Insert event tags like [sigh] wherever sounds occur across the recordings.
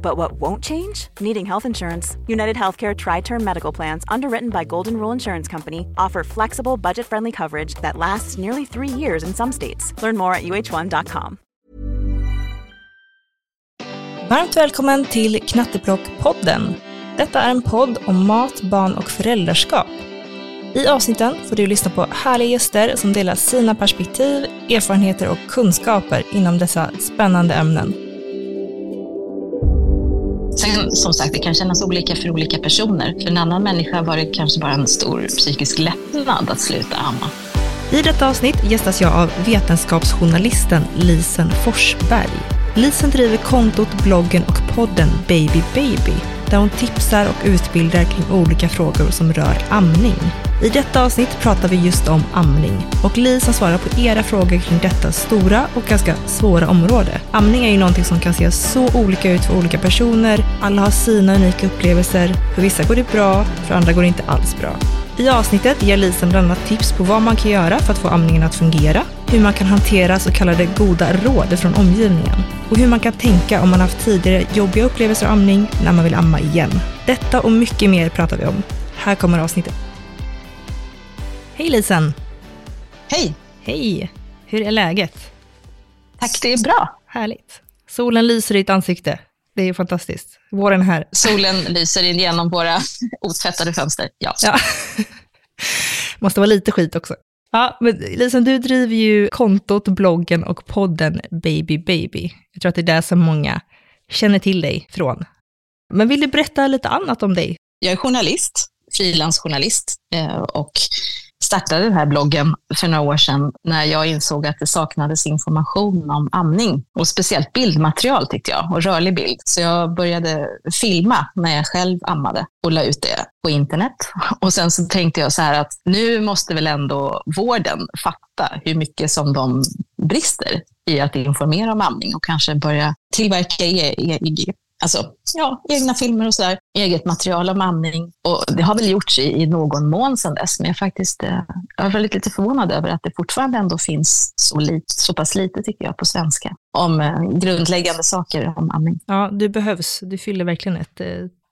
But what won't change? Needing health insurance. United Healthcare Tri Term Medical Plans, underwritten by Golden Rule Insurance Company, offer flexible, budget friendly coverage that lasts nearly three years in some states. Learn more at uh1.com. Varmt välkommen till Knatteplock-podden. Detta är en podd om mat, barn och föräldraskap. I avsnitten får du lyssna på härliga gäster som delar sina perspektiv, erfarenheter och kunskaper inom dessa spännande ämnen. Sen som sagt, det kan kännas olika för olika personer. För en annan människa var det kanske bara en stor psykisk lättnad att sluta amma. I detta avsnitt gästas jag av vetenskapsjournalisten Lisen Forsberg. Lisen driver kontot, bloggen och podden Baby Baby där hon tipsar och utbildar kring olika frågor som rör amning. I detta avsnitt pratar vi just om amning och Lisen svarar på era frågor kring detta stora och ganska svåra område. Amning är ju någonting som kan se så olika ut för olika personer. Alla har sina unika upplevelser. För vissa går det bra, för andra går det inte alls bra. I avsnittet ger Lisen bland annat tips på vad man kan göra för att få amningen att fungera, hur man kan hantera så kallade goda råd från omgivningen och hur man kan tänka om man haft tidigare jobbiga upplevelser av amning när man vill amma igen. Detta och mycket mer pratar vi om. Här kommer avsnittet. Hej Lisen! Hej! Hej! Hur är läget? Tack, det är bra. Härligt. Solen lyser i ditt ansikte. Det är fantastiskt. Våren är här. Solen lyser in genom våra otvättade fönster. Ja. Ja. [laughs] Måste vara lite skit också. Ja, men Lisen, du driver ju kontot, bloggen och podden Baby Baby. Jag tror att det är där som många känner till dig från. Men vill du berätta lite annat om dig? Jag är journalist, frilansjournalist eh, och startade den här bloggen för några år sedan när jag insåg att det saknades information om amning och speciellt bildmaterial tyckte jag och rörlig bild. Så jag började filma när jag själv ammade och la ut det på internet. Och sen så tänkte jag så här att nu måste väl ändå vården fatta hur mycket som de brister i att informera om amning och kanske börja tillverka EEG alltså, ja, egna filmer och sådär, eget material om amning. Och det har väl gjorts i, i någon mån sedan dess, men jag, faktiskt, eh, jag är väldigt lite förvånad över att det fortfarande ändå finns så, lit, så pass lite, tycker jag, på svenska om eh, grundläggande saker om amning. Ja, du behövs. Du fyller verkligen ett eh,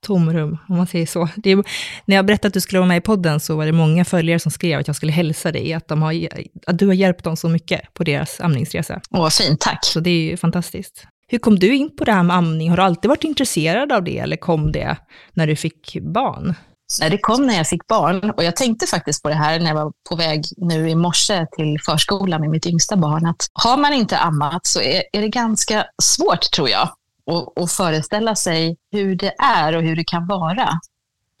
tomrum, om man säger så. Är, när jag berättade att du skulle vara med i podden så var det många följare som skrev att jag skulle hälsa dig, att, de har, att du har hjälpt dem så mycket på deras amningsresa. Åh, fint, tack. Så det är ju fantastiskt. Hur kom du in på det här med amning? Har du alltid varit intresserad av det eller kom det när du fick barn? Nej, det kom när jag fick barn och jag tänkte faktiskt på det här när jag var på väg nu i morse till förskolan med mitt yngsta barn att har man inte ammat så är, är det ganska svårt tror jag att, att föreställa sig hur det är och hur det kan vara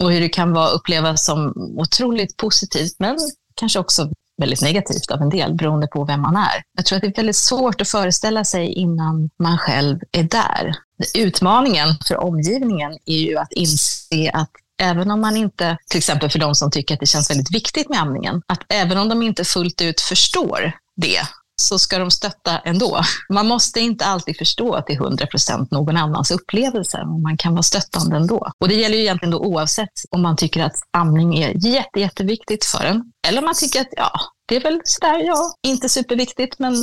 och hur det kan vara upplevas som otroligt positivt men kanske också väldigt negativt av en del beroende på vem man är. Jag tror att det är väldigt svårt att föreställa sig innan man själv är där. Utmaningen för omgivningen är ju att inse att även om man inte, till exempel för de som tycker att det känns väldigt viktigt med amningen, att även om de inte fullt ut förstår det, så ska de stötta ändå. Man måste inte alltid förstå att det är 100 procent någon annans upplevelse, men man kan vara stöttande ändå. Och det gäller ju egentligen då oavsett om man tycker att amning är jätte, jätteviktigt för en, eller om man tycker att ja, det är väl sådär, ja, inte superviktigt, men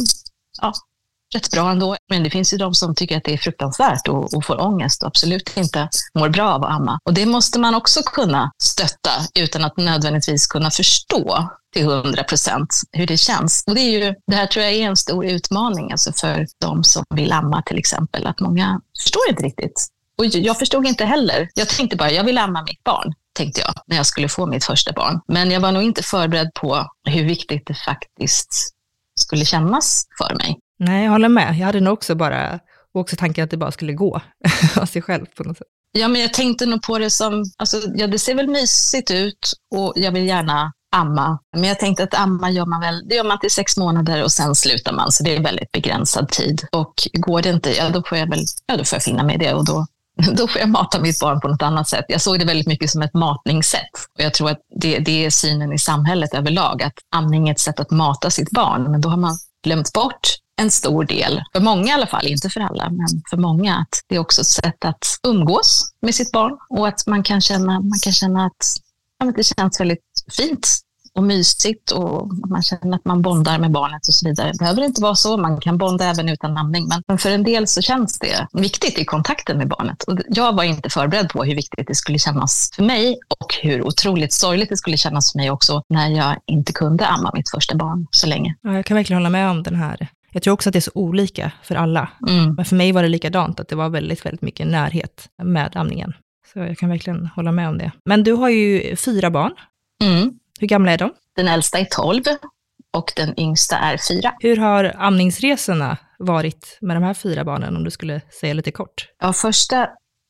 ja, rätt bra ändå. Men det finns ju de som tycker att det är fruktansvärt och, och får ångest och absolut inte mår bra av att amma. Och det måste man också kunna stötta utan att nödvändigtvis kunna förstå till 100 procent hur det känns. Och det, är ju, det här tror jag är en stor utmaning alltså för de som vill amma till exempel, att många förstår inte riktigt. Och jag förstod inte heller. Jag tänkte bara, jag vill amma mitt barn, tänkte jag, när jag skulle få mitt första barn. Men jag var nog inte förberedd på hur viktigt det faktiskt skulle kännas för mig. Nej, jag håller med. Jag hade nog också bara, och också tanken att det bara skulle gå [laughs] av sig själv på något sätt. Ja, men jag tänkte nog på det som, alltså, ja, det ser väl mysigt ut och jag vill gärna amma. Men jag tänkte att amma gör man väl, det gör man till sex månader och sen slutar man, så det är väldigt begränsad tid. Och går det inte, ja då får jag väl, ja då får jag finna mig i det och då [laughs] då får jag mata mitt barn på något annat sätt. Jag såg det väldigt mycket som ett matningssätt. Och jag tror att det, det är synen i samhället överlag, att amning är ett sätt att mata sitt barn. Men då har man glömt bort en stor del, för många i alla fall, inte för alla, men för många, att det är också ett sätt att umgås med sitt barn och att man kan känna, man kan känna att ja, det känns väldigt fint och mysigt och man känner att man bondar med barnet och så vidare. Det behöver inte vara så, man kan bonda även utan amning, men för en del så känns det viktigt i kontakten med barnet. Och jag var inte förberedd på hur viktigt det skulle kännas för mig och hur otroligt sorgligt det skulle kännas för mig också när jag inte kunde amma mitt första barn så länge. Ja, jag kan verkligen hålla med om den här jag tror också att det är så olika för alla. Mm. Men för mig var det likadant, att det var väldigt, väldigt mycket närhet med amningen. Så jag kan verkligen hålla med om det. Men du har ju fyra barn. Mm. Hur gamla är de? Den äldsta är 12 och den yngsta är fyra. Hur har amningsresorna varit med de här fyra barnen, om du skulle säga lite kort? Ja, första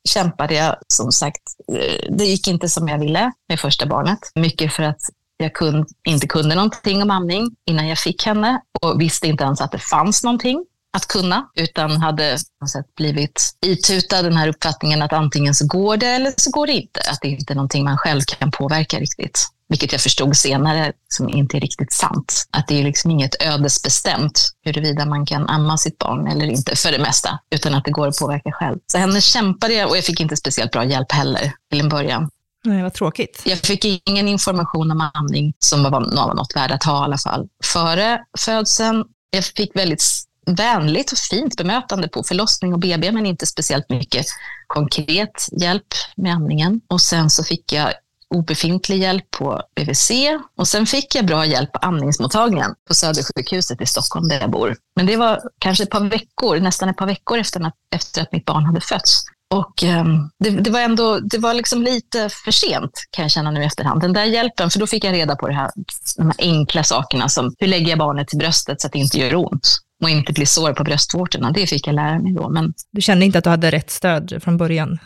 kämpade jag som sagt, eh, det gick inte som jag ville med första barnet. Mycket för att jag kunde, inte kunde någonting om amning innan jag fick henne och visste inte ens att det fanns någonting att kunna, utan hade sätt, blivit itutad den här uppfattningen att antingen så går det eller så går det inte. Att det inte är någonting man själv kan påverka riktigt. Vilket jag förstod senare som inte är riktigt sant. Att det är liksom inget ödesbestämt huruvida man kan amma sitt barn eller inte för det mesta, utan att det går att påverka själv. Så henne kämpade jag och jag fick inte speciellt bra hjälp heller till en början. Nej, vad tråkigt. Jag fick ingen information om amning som var något värd att ha i alla fall. Före födseln, jag fick väldigt vänligt och fint bemötande på förlossning och BB, men inte speciellt mycket konkret hjälp med amningen. Och sen så fick jag obefintlig hjälp på BVC och sen fick jag bra hjälp på amningsmottagningen på Södersjukhuset i Stockholm där jag bor. Men det var kanske ett par veckor, nästan ett par veckor efter att, efter att mitt barn hade fötts. Och um, det, det, var ändå, det var liksom lite för sent kan jag känna nu i efterhand. Den där hjälpen, för då fick jag reda på det här, de här enkla sakerna som hur lägger jag barnet till bröstet så att det inte gör ont och inte blir sår på bröstvårtorna. Det fick jag lära mig då. Men... Du kände inte att du hade rätt stöd från början?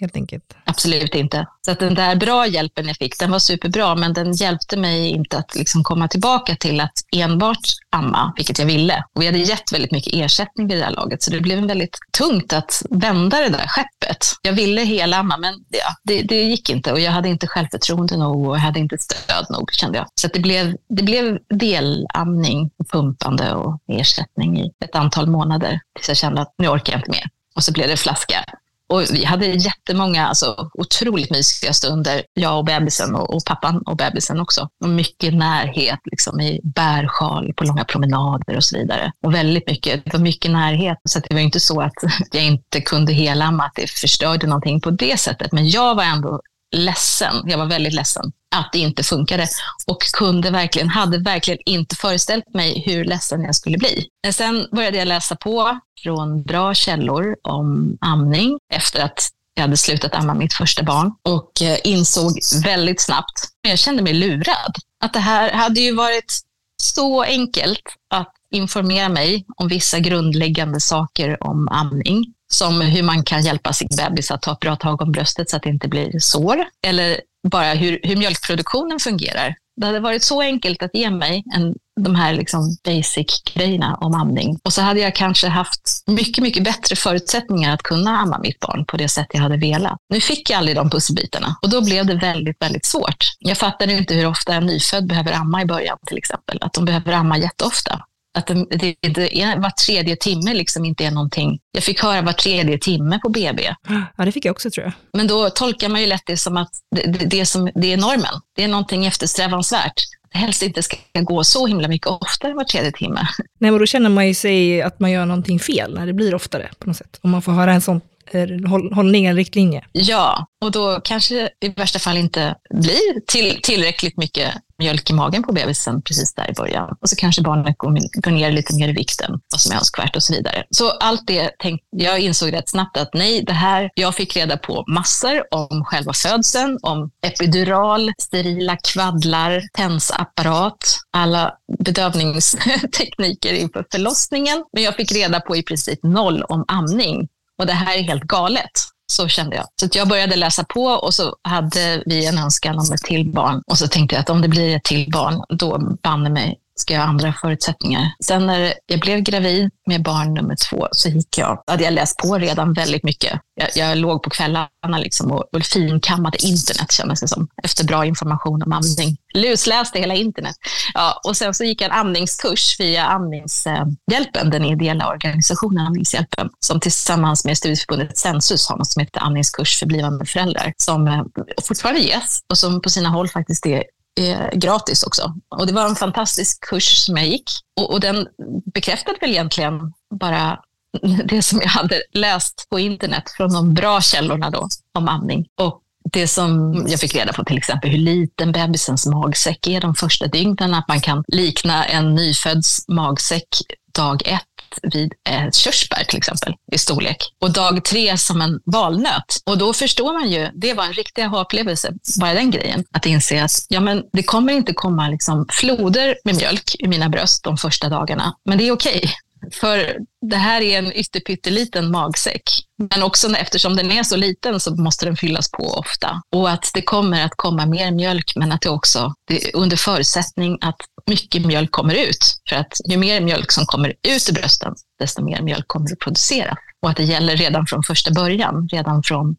Helt enkelt? Absolut inte. Så att den där bra hjälpen jag fick, den var superbra, men den hjälpte mig inte att liksom komma tillbaka till att enbart amma, vilket jag ville. Och vi hade gett väldigt mycket ersättning vid det här laget, så det blev väldigt tungt att vända det där skeppet. Jag ville hela amma, men ja, det, det gick inte och jag hade inte självförtroende nog och jag hade inte stöd nog, kände jag. Så det, blev, det blev delamning, och pumpande och ersättning i ett antal månader tills jag kände att nu orkar jag inte mer. Och så blev det flaska och vi hade jättemånga, alltså, otroligt mysiga stunder, jag och bebisen och, och pappan och bebisen också. Och mycket närhet liksom, i bärsjal på långa promenader och så vidare. Och väldigt mycket, det var mycket närhet. Så det var inte så att [laughs] jag inte kunde helamma, att det förstörde någonting på det sättet. Men jag var ändå ledsen. Jag var väldigt ledsen att det inte funkade och kunde verkligen, hade verkligen inte föreställt mig hur ledsen jag skulle bli. Men sen började jag läsa på från bra källor om amning efter att jag hade slutat amma mitt första barn och eh, insåg väldigt snabbt, men jag kände mig lurad, att det här hade ju varit så enkelt att informera mig om vissa grundläggande saker om amning som hur man kan hjälpa sin bebis att ta ett bra tag om bröstet så att det inte blir sår. Eller bara hur, hur mjölkproduktionen fungerar. Det hade varit så enkelt att ge mig en, de här liksom basic-grejerna om amning. Och så hade jag kanske haft mycket, mycket bättre förutsättningar att kunna amma mitt barn på det sätt jag hade velat. Nu fick jag aldrig de pusselbitarna och då blev det väldigt, väldigt svårt. Jag fattade inte hur ofta en nyfödd behöver amma i början till exempel. Att de behöver amma jätteofta. Att det, det, det, var tredje timme liksom inte är någonting. Jag fick höra var tredje timme på BB. Ja, det fick jag också tror jag. Men då tolkar man ju lätt det som att det, det, det, som, det är normen. Det är någonting eftersträvansvärt. Helst inte ska gå så himla mycket oftare var tredje timme. Nej, men då känner man ju sig att man gör någonting fel när det blir oftare på något sätt. Om man får höra en sån Eh, hållning, en riktlinje. Ja, och då kanske i värsta fall inte blir till, tillräckligt mycket mjölk i magen på bebisen precis där i början. Och så kanske barnet går, går ner lite mer i vikten, vad som är önskvärt och så vidare. Så allt det tänkte jag insåg rätt snabbt att nej, det här, jag fick reda på massor om själva födseln, om epidural, sterila kvaddlar, tensapparat, alla bedövningstekniker inför förlossningen. Men jag fick reda på i princip noll om amning. Och det här är helt galet. Så kände jag. Så jag började läsa på och så hade vi en önskan om ett till barn. Och så tänkte jag att om det blir ett till barn, då banne mig ska jag ha andra förutsättningar. Sen när jag blev gravid med barn nummer två så gick jag, hade jag läst på redan väldigt mycket. Jag, jag låg på kvällarna liksom och, och finkammade internet kändes det som, efter bra information om amning. Lusläste hela internet. Ja, och sen så gick jag en amningskurs via Amningshjälpen, den ideella organisationen Amningshjälpen, som tillsammans med studieförbundet Sensus har något som heter amningskurs för blivande föräldrar, som eh, fortfarande ges och som på sina håll faktiskt är eh, gratis också. Och det var en fantastisk kurs som jag gick. Och, och den bekräftade väl egentligen bara [laughs] det som jag hade läst på internet från de bra källorna då om amning. Och det som jag fick reda på till exempel hur liten bebisens magsäck är de första dygnen, att man kan likna en nyfödds magsäck dag ett vid ett körsbär till exempel i storlek och dag tre som en valnöt. Och då förstår man ju, det var en riktig aha-upplevelse, bara den grejen, att inse att ja, men det kommer inte komma liksom floder med mjölk i mina bröst de första dagarna, men det är okej. Okay. För det här är en ytterpytteliten magsäck. Men också eftersom den är så liten så måste den fyllas på ofta. Och att det kommer att komma mer mjölk, men att det också, det är under förutsättning att mycket mjölk kommer ut. För att ju mer mjölk som kommer ut ur brösten, desto mer mjölk kommer att producera. Och att det gäller redan från första början, redan från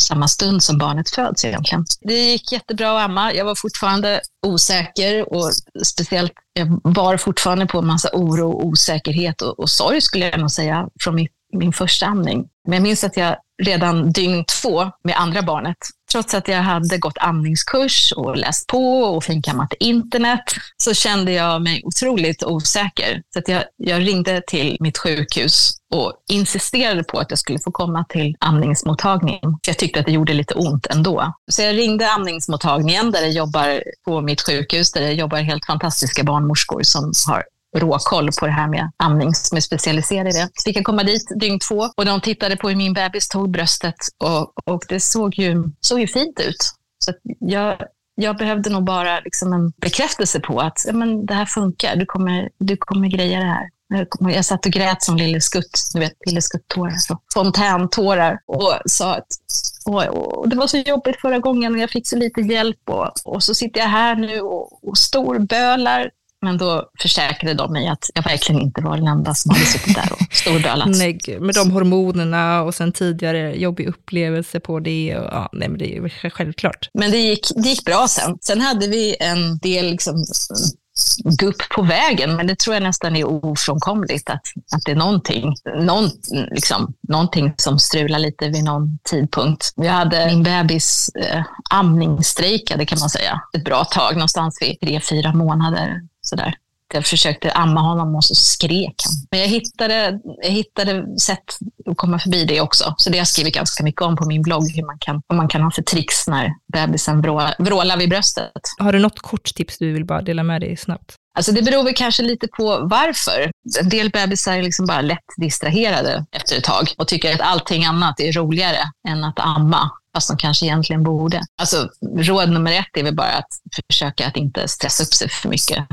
samma stund som barnet föds egentligen. Det gick jättebra att amma. Jag var fortfarande osäker och speciellt jag var fortfarande på en massa oro, osäkerhet och, och sorg skulle jag nog säga från mitt, min första amning. Men jag minns att jag redan dygn två med andra barnet, trots att jag hade gått amningskurs och läst på och finkammat internet, så kände jag mig otroligt osäker. Så att jag, jag ringde till mitt sjukhus och insisterade på att jag skulle få komma till amningsmottagningen. För jag tyckte att det gjorde lite ont ändå. Så jag ringde amningsmottagningen där jag jobbar på mitt sjukhus, där det jobbar helt fantastiska barnmorskor som har råkoll på det här med amning, som är specialiserade i det. Så fick jag komma dit dygn två och de tittade på hur min bebis tog bröstet och, och det såg ju, såg ju fint ut. Så jag, jag behövde nog bara liksom en bekräftelse på att ja, men det här funkar, du kommer, du kommer greja det här. Jag satt och grät som Lille Skutt, du vet, Lille Skutt-tårar, alltså fontäntårar och sa att och, det var så jobbigt förra gången och jag fick så lite hjälp och, och så sitter jag här nu och, och storbölar men då försäkrade de mig att jag verkligen inte var den enda som hade suttit där och storbölat. [laughs] nej, med de hormonerna och sen tidigare jobbig upplevelse på det. Och, ja, nej, men det är självklart. Men det gick, det gick bra sen. Sen hade vi en del liksom, gupp på vägen, men det tror jag nästan är ofrånkomligt att, att det är någonting, någon, liksom, någonting som strular lite vid någon tidpunkt. Jag hade min bebis eh, amningsstrejkade kan man säga ett bra tag, någonstans vid tre, fyra månader. Sådär. Jag försökte amma honom och så skrek han. Men jag hittade, jag hittade sätt att komma förbi det också. Så det har jag skrivit ganska mycket om på min blogg, hur man kan, vad man kan ha för tricks när bebisen vrålar, vrålar vid bröstet. Har du något kort tips du vill bara dela med dig snabbt? Alltså det beror väl kanske lite på varför. En del bebisar är liksom bara lätt distraherade efter ett tag och tycker att allting annat är roligare än att amma fast de kanske egentligen borde. Alltså, råd nummer ett är väl bara att försöka att inte stressa upp sig för mycket.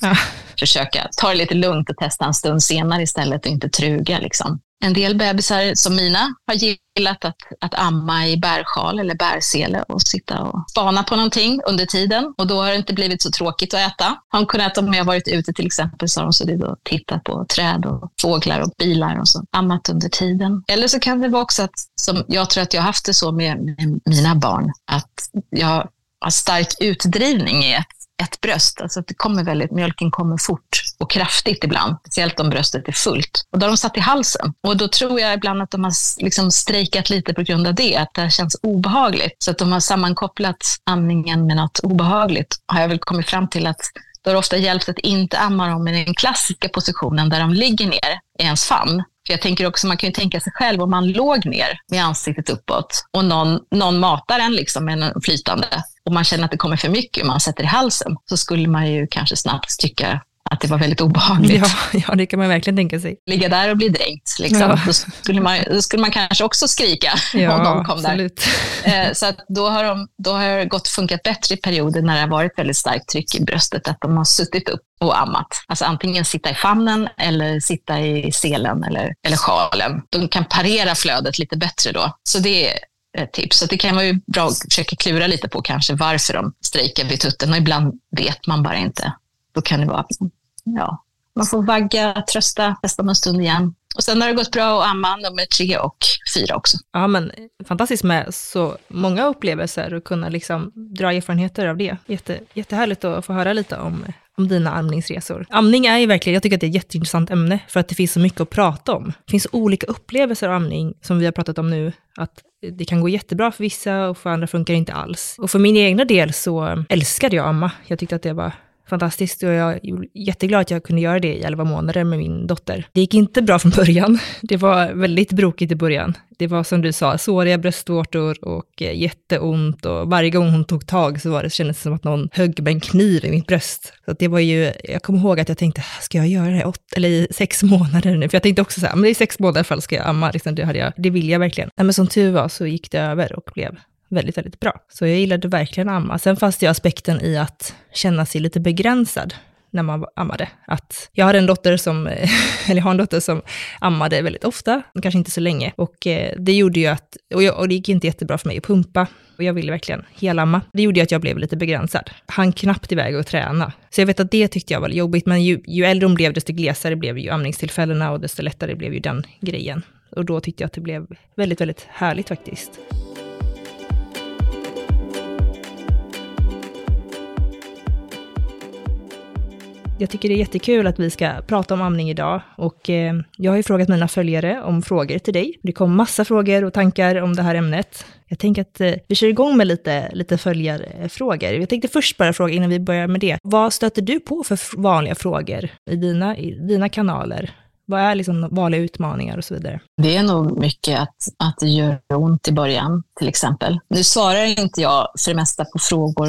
Ja. försöka ta det lite lugnt och testa en stund senare istället och inte truga. Liksom. En del bebisar som mina har gillat att, att amma i bärsjal eller bärsele och sitta och spana på någonting under tiden. Och då har det inte blivit så tråkigt att äta. Har de kunnat, om jag varit ute till exempel, så har de suttit och tittat på träd och fåglar och bilar och så ammat under tiden. Eller så kan det vara också att, som jag tror att jag har haft det så med, med mina barn, att jag har stark utdrivning i ett ett bröst. Alltså att det kommer väldigt, mjölken kommer fort och kraftigt ibland, speciellt om bröstet är fullt. Och då har de satt i halsen. Och då tror jag ibland att de har liksom strejkat lite på grund av det, att det känns obehagligt. Så att de har sammankopplat amningen med något obehagligt, har jag väl kommit fram till att då har det ofta hjälpt att inte amma dem i den klassiska positionen där de ligger ner i ens famn. För jag tänker också, man kan ju tänka sig själv om man låg ner med ansiktet uppåt och någon, någon matar en liksom med en flytande och man känner att det kommer för mycket och man sätter i halsen, så skulle man ju kanske snabbt tycka att det var väldigt obehagligt. Ja, [laughs] ja, det kan man verkligen tänka sig. Ligga där och bli dränkt, liksom. Ja. då, skulle man, då skulle man kanske också skrika [laughs] ja, om någon kom absolut. där. [laughs] Eh, så då, har de, då har det gått funkat bättre i perioder när det har varit väldigt starkt tryck i bröstet, att de har suttit upp och ammat. Alltså antingen sitta i famnen eller sitta i selen eller, eller sjalen. De kan parera flödet lite bättre då. Så det är ett tips. Så det kan vara ju bra att försöka klura lite på kanske varför de strejkar vid tutten och ibland vet man bara inte. Då kan det vara ja, man får vagga, trösta, testa en stund igen. Och sen har det gått bra att amma nummer tre och fyra också. Ja, men fantastiskt med så många upplevelser och kunna liksom dra erfarenheter av det. Jätte, jättehärligt att få höra lite om, om dina amningsresor. Amning är ju verkligen, jag tycker att det är ett jätteintressant ämne, för att det finns så mycket att prata om. Det finns olika upplevelser av amning, som vi har pratat om nu, att det kan gå jättebra för vissa och för andra funkar det inte alls. Och för min egna del så älskade jag amma. Jag tyckte att det var fantastiskt och jag är jätteglad att jag kunde göra det i 11 månader med min dotter. Det gick inte bra från början. [laughs] Det var väldigt brokigt i början. Det var som du sa, såriga bröstvårtor och eh, jätteont och varje gång hon tog tag så var det, kändes det som att någon högg med en kniv i mitt bröst. Så det var ju, jag kommer ihåg att jag tänkte, ska jag göra det åt, eller i sex [laughs] månader nu? För jag tänkte också så här, men i sex månader fall ska jag amma, liksom, det, hade jag, det vill jag verkligen. Nej, men som tur var så gick det över och blev väldigt, väldigt bra. Så jag gillade verkligen att amma. Sen fanns det ju aspekten i att känna sig lite begränsad när man ammade. Att jag hade en dotter som, [laughs] eller har en dotter som ammade väldigt ofta, kanske inte så länge. Och eh, det gjorde ju att, och, jag, och det gick inte jättebra för mig att pumpa. Och jag ville verkligen helamma. Det gjorde ju att jag blev lite begränsad. Han knappt iväg och träna. Så jag vet att det tyckte jag var jobbigt, men ju, ju äldre hon blev, desto glesare blev ju amningstillfällena och desto lättare blev ju den grejen. Och då tyckte jag att det blev väldigt, väldigt härligt faktiskt. Jag tycker det är jättekul att vi ska prata om amning idag och eh, jag har ju frågat mina följare om frågor till dig. Det kom massa frågor och tankar om det här ämnet. Jag tänker att eh, vi kör igång med lite, lite följarfrågor. Jag tänkte först bara fråga innan vi börjar med det. Vad stöter du på för vanliga frågor i dina, i dina kanaler? Vad är liksom vanliga utmaningar och så vidare? Det är nog mycket att, att det gör ont i början, till exempel. Nu svarar inte jag för det mesta på frågor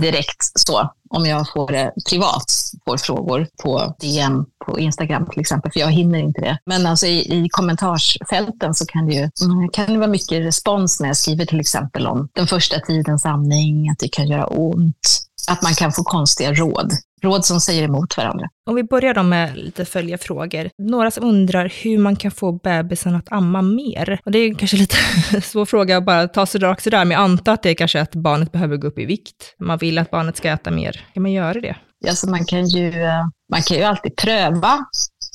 direkt så, om jag får det privat, får frågor på DM på Instagram till exempel, för jag hinner inte det. Men alltså i, i kommentarsfälten så kan det ju mm, kan det vara mycket respons när jag skriver till exempel om den första tidens amning, att det kan göra ont, att man kan få konstiga råd råd som säger emot varandra. Om vi börjar då med lite följafrågor. Några som undrar hur man kan få bebisen att amma mer. Och det är kanske lite [laughs] svår fråga att bara ta sig rakt sådär, men jag antar att det är kanske att barnet behöver gå upp i vikt. Man vill att barnet ska äta mer. Kan man göra det? Alltså man, kan ju, man kan ju alltid pröva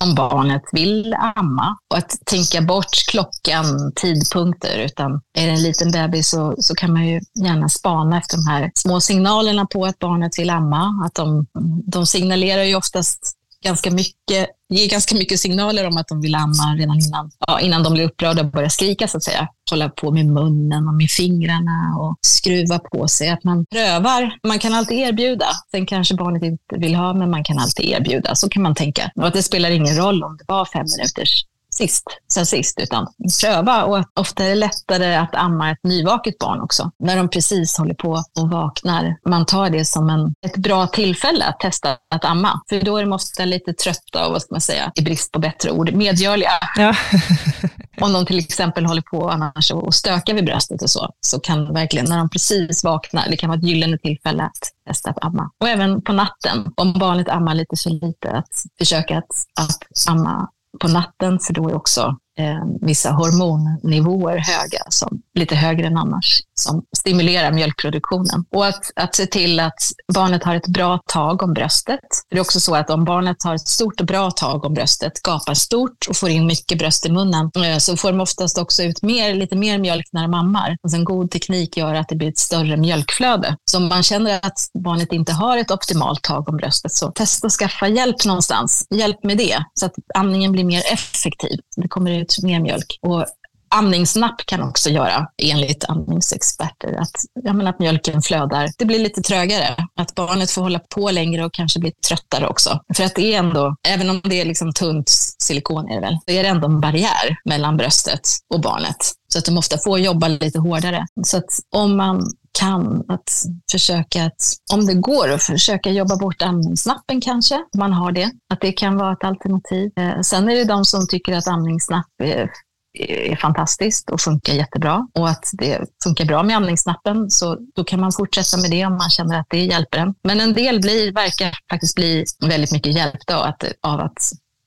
om barnet vill amma och att tänka bort klockan, tidpunkter, utan är det en liten bebis så, så kan man ju gärna spana efter de här små signalerna på att barnet vill amma. Att de, de signalerar ju oftast ganska mycket, ger ganska mycket signaler om att de vill amma redan innan, ja, innan de blir upprörda och börjar skrika så att säga. Hålla på med munnen och med fingrarna och skruva på sig. Att man prövar. Man kan alltid erbjuda. Sen kanske barnet inte vill ha, men man kan alltid erbjuda. Så kan man tänka. Och att det spelar ingen roll om det var fem minuters sist, sen sist, utan pröva. Och ofta är det lättare att amma ett nyvaket barn också, när de precis håller på och vaknar. Man tar det som en, ett bra tillfälle att testa att amma, för då är de ofta lite trötta och vad ska man säga, i brist på bättre ord, medgörliga. Ja. [laughs] Om de till exempel håller på annars och stökar vid bröstet och så, så kan verkligen, när de precis vaknar, det kan vara ett gyllene tillfälle att testa att amma. Och även på natten, om barnet ammar lite så lite, att försöka att, att amma på natten, för då är också eh, vissa hormonnivåer höga, som, lite högre än annars, som stimulerar mjölkproduktionen. Och att, att se till att barnet har ett bra tag om bröstet. Det är också så att om barnet har ett stort och bra tag om bröstet, gapar stort och får in mycket bröst i munnen, eh, så får de oftast också ut mer, lite mer mjölk när de ammar. Alltså en god teknik gör att det blir ett större mjölkflöde. Så om man känner att barnet inte har ett optimalt tag om bröstet, så testa att skaffa hjälp någonstans. Hjälp med det, så att amningen blir mer effektiv. Det kommer ut ut mer mjölk. Och amningsnapp kan också göra, enligt amningsexperter, att, jag menar, att mjölken flödar. Det blir lite trögare, att barnet får hålla på längre och kanske blir tröttare också. För att det är ändå, även om det är liksom tunt silikon är det väl, så är det ändå en barriär mellan bröstet och barnet. Så att de ofta får jobba lite hårdare. Så att om man kan att försöka att, om det går, att försöka jobba bort amningsnappen kanske, om man har det. Att det kan vara ett alternativ. Eh, sen är det de som tycker att amningsnapp är är fantastiskt och funkar jättebra och att det funkar bra med amningsnappen så då kan man fortsätta med det om man känner att det hjälper en. Men en del blir, verkar faktiskt bli väldigt mycket hjälpta av att, av att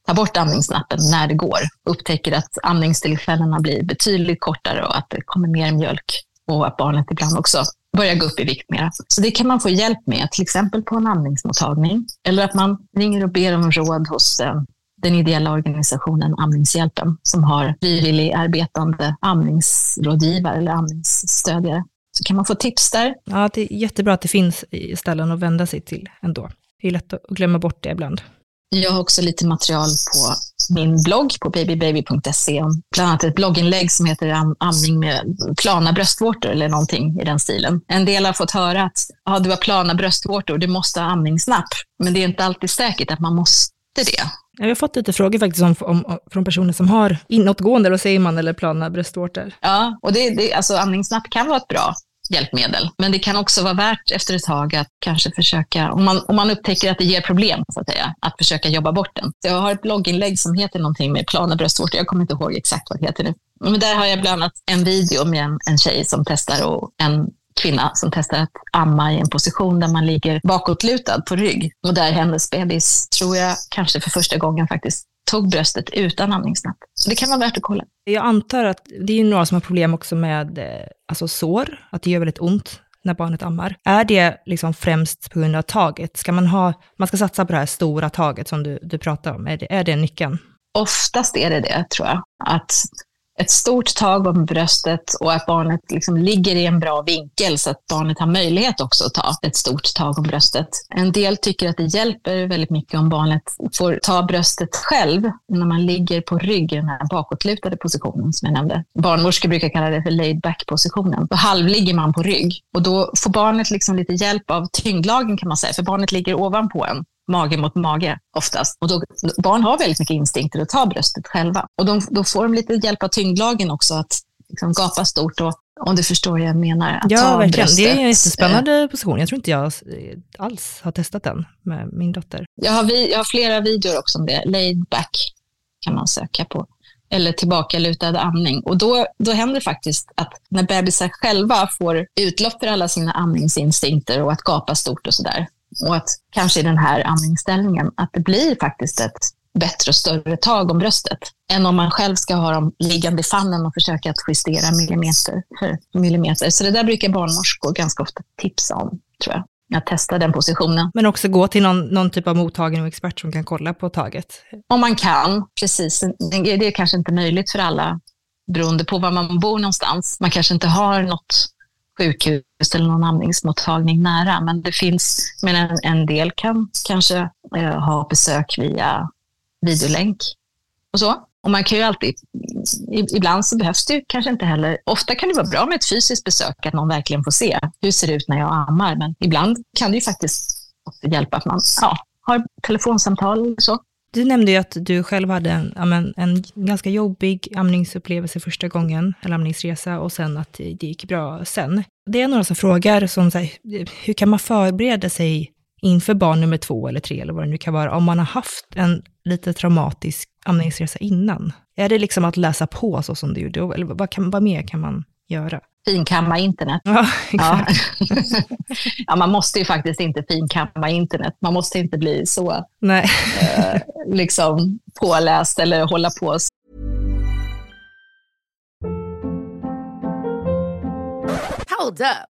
ta bort amningsnappen när det går. Upptäcker att amningstillfällena blir betydligt kortare och att det kommer mer mjölk och att barnet ibland också börjar gå upp i vikt mera. Så det kan man få hjälp med, till exempel på en amningsmottagning. Eller att man ringer och ber om råd hos eh, den ideella organisationen Amningshjälpen som har frivillig arbetande amningsrådgivare eller amningsstödjare. Så kan man få tips där. Ja, det är jättebra att det finns ställen att vända sig till ändå. Det är lätt att glömma bort det ibland. Jag har också lite material på min blogg på babybaby.se om bland annat ett blogginlägg som heter amning med plana bröstvårtor eller någonting i den stilen. En del har fått höra att ja, du har plana bröstvårtor, du måste ha amningsnapp. Men det är inte alltid säkert att man måste det. Jag har fått lite frågor faktiskt om, om, från personer som har inåtgående, då säger man, eller plana bröstvårtor. Ja, och det, det, alltså amningsnapp kan vara ett bra hjälpmedel. Men det kan också vara värt efter ett tag att kanske försöka, om man, om man upptäcker att det ger problem, så att säga, att försöka jobba bort den. Så jag har ett blogginlägg som heter någonting med plana bröstvårtor. Jag kommer inte ihåg exakt vad det heter nu. Men där har jag bland annat en video med en, en tjej som testar och en kvinna som testar att amma i en position där man ligger bakåtlutad på rygg. Och där hennes bebis, tror jag, kanske för första gången faktiskt tog bröstet utan amningsnapp. Så det kan vara värt att kolla. Jag antar att det är några som har problem också med eh, alltså sår, att det gör väldigt ont när barnet ammar. Är det liksom främst på grund av taget? Ska man, ha, man ska satsa på det här stora taget som du, du pratar om? Är det, är det nyckeln? Oftast är det det, tror jag. Att ett stort tag om bröstet och att barnet liksom ligger i en bra vinkel så att barnet har möjlighet också att ta ett stort tag om bröstet. En del tycker att det hjälper väldigt mycket om barnet får ta bröstet själv när man ligger på rygg i den här bakåtlutade positionen som jag nämnde. Barnmorskor brukar kalla det för laid back positionen. Då halvligger man på rygg och då får barnet liksom lite hjälp av tyngdlagen kan man säga, för barnet ligger ovanpå en mage mot mage oftast. Och då, barn har väldigt mycket instinkter att ta bröstet själva. Och de, då får de lite hjälp av tyngdlagen också att liksom gapa stort och om du förstår vad jag menar. Att ja, ta verkligen. Bröstet. Det är en jättespännande position. Jag tror inte jag alls har testat den med min dotter. Jag har, vi, jag har flera videor också om det. Laid back kan man söka på. Eller tillbakalutad amning. Och då, då händer det faktiskt att när bebisar själva får utlopp för alla sina amningsinstinkter och att gapa stort och sådär, och att kanske i den här amningsställningen, att det blir faktiskt ett bättre och större tag om bröstet än om man själv ska ha dem liggande i famnen och försöka att justera millimeter för millimeter. Så det där brukar barnmorskor ganska ofta tipsa om, tror jag. Att testa den positionen. Men också gå till någon, någon typ av mottagning och expert som kan kolla på taget? Om man kan, precis. Det är kanske inte möjligt för alla beroende på var man bor någonstans. Man kanske inte har något sjukhus eller någon amningsmottagning nära. Men det finns, men en, en del kan kanske eh, ha besök via videolänk och så. Och man kan ju alltid, ibland så behövs det ju kanske inte heller, ofta kan det vara bra med ett fysiskt besök, att någon verkligen får se hur det ser ut när jag ammar, men ibland kan det ju faktiskt hjälpa att man ja, har telefonsamtal och så. Du nämnde ju att du själv hade en, en, en ganska jobbig amningsupplevelse första gången, eller amningsresa, och sen att det gick bra sen. Det är några som frågar, som, så här, hur kan man förbereda sig inför barn nummer två eller tre, eller vad det nu kan vara, om man har haft en lite traumatisk amningsresa innan? Är det liksom att läsa på så som du gjorde, eller vad, kan, vad mer kan man göra? Finkamma internet. Ja, ja. [laughs] ja, man måste ju faktiskt inte finkamma internet. Man måste inte bli så Nej. eh, liksom påläst eller hålla på. Hold up.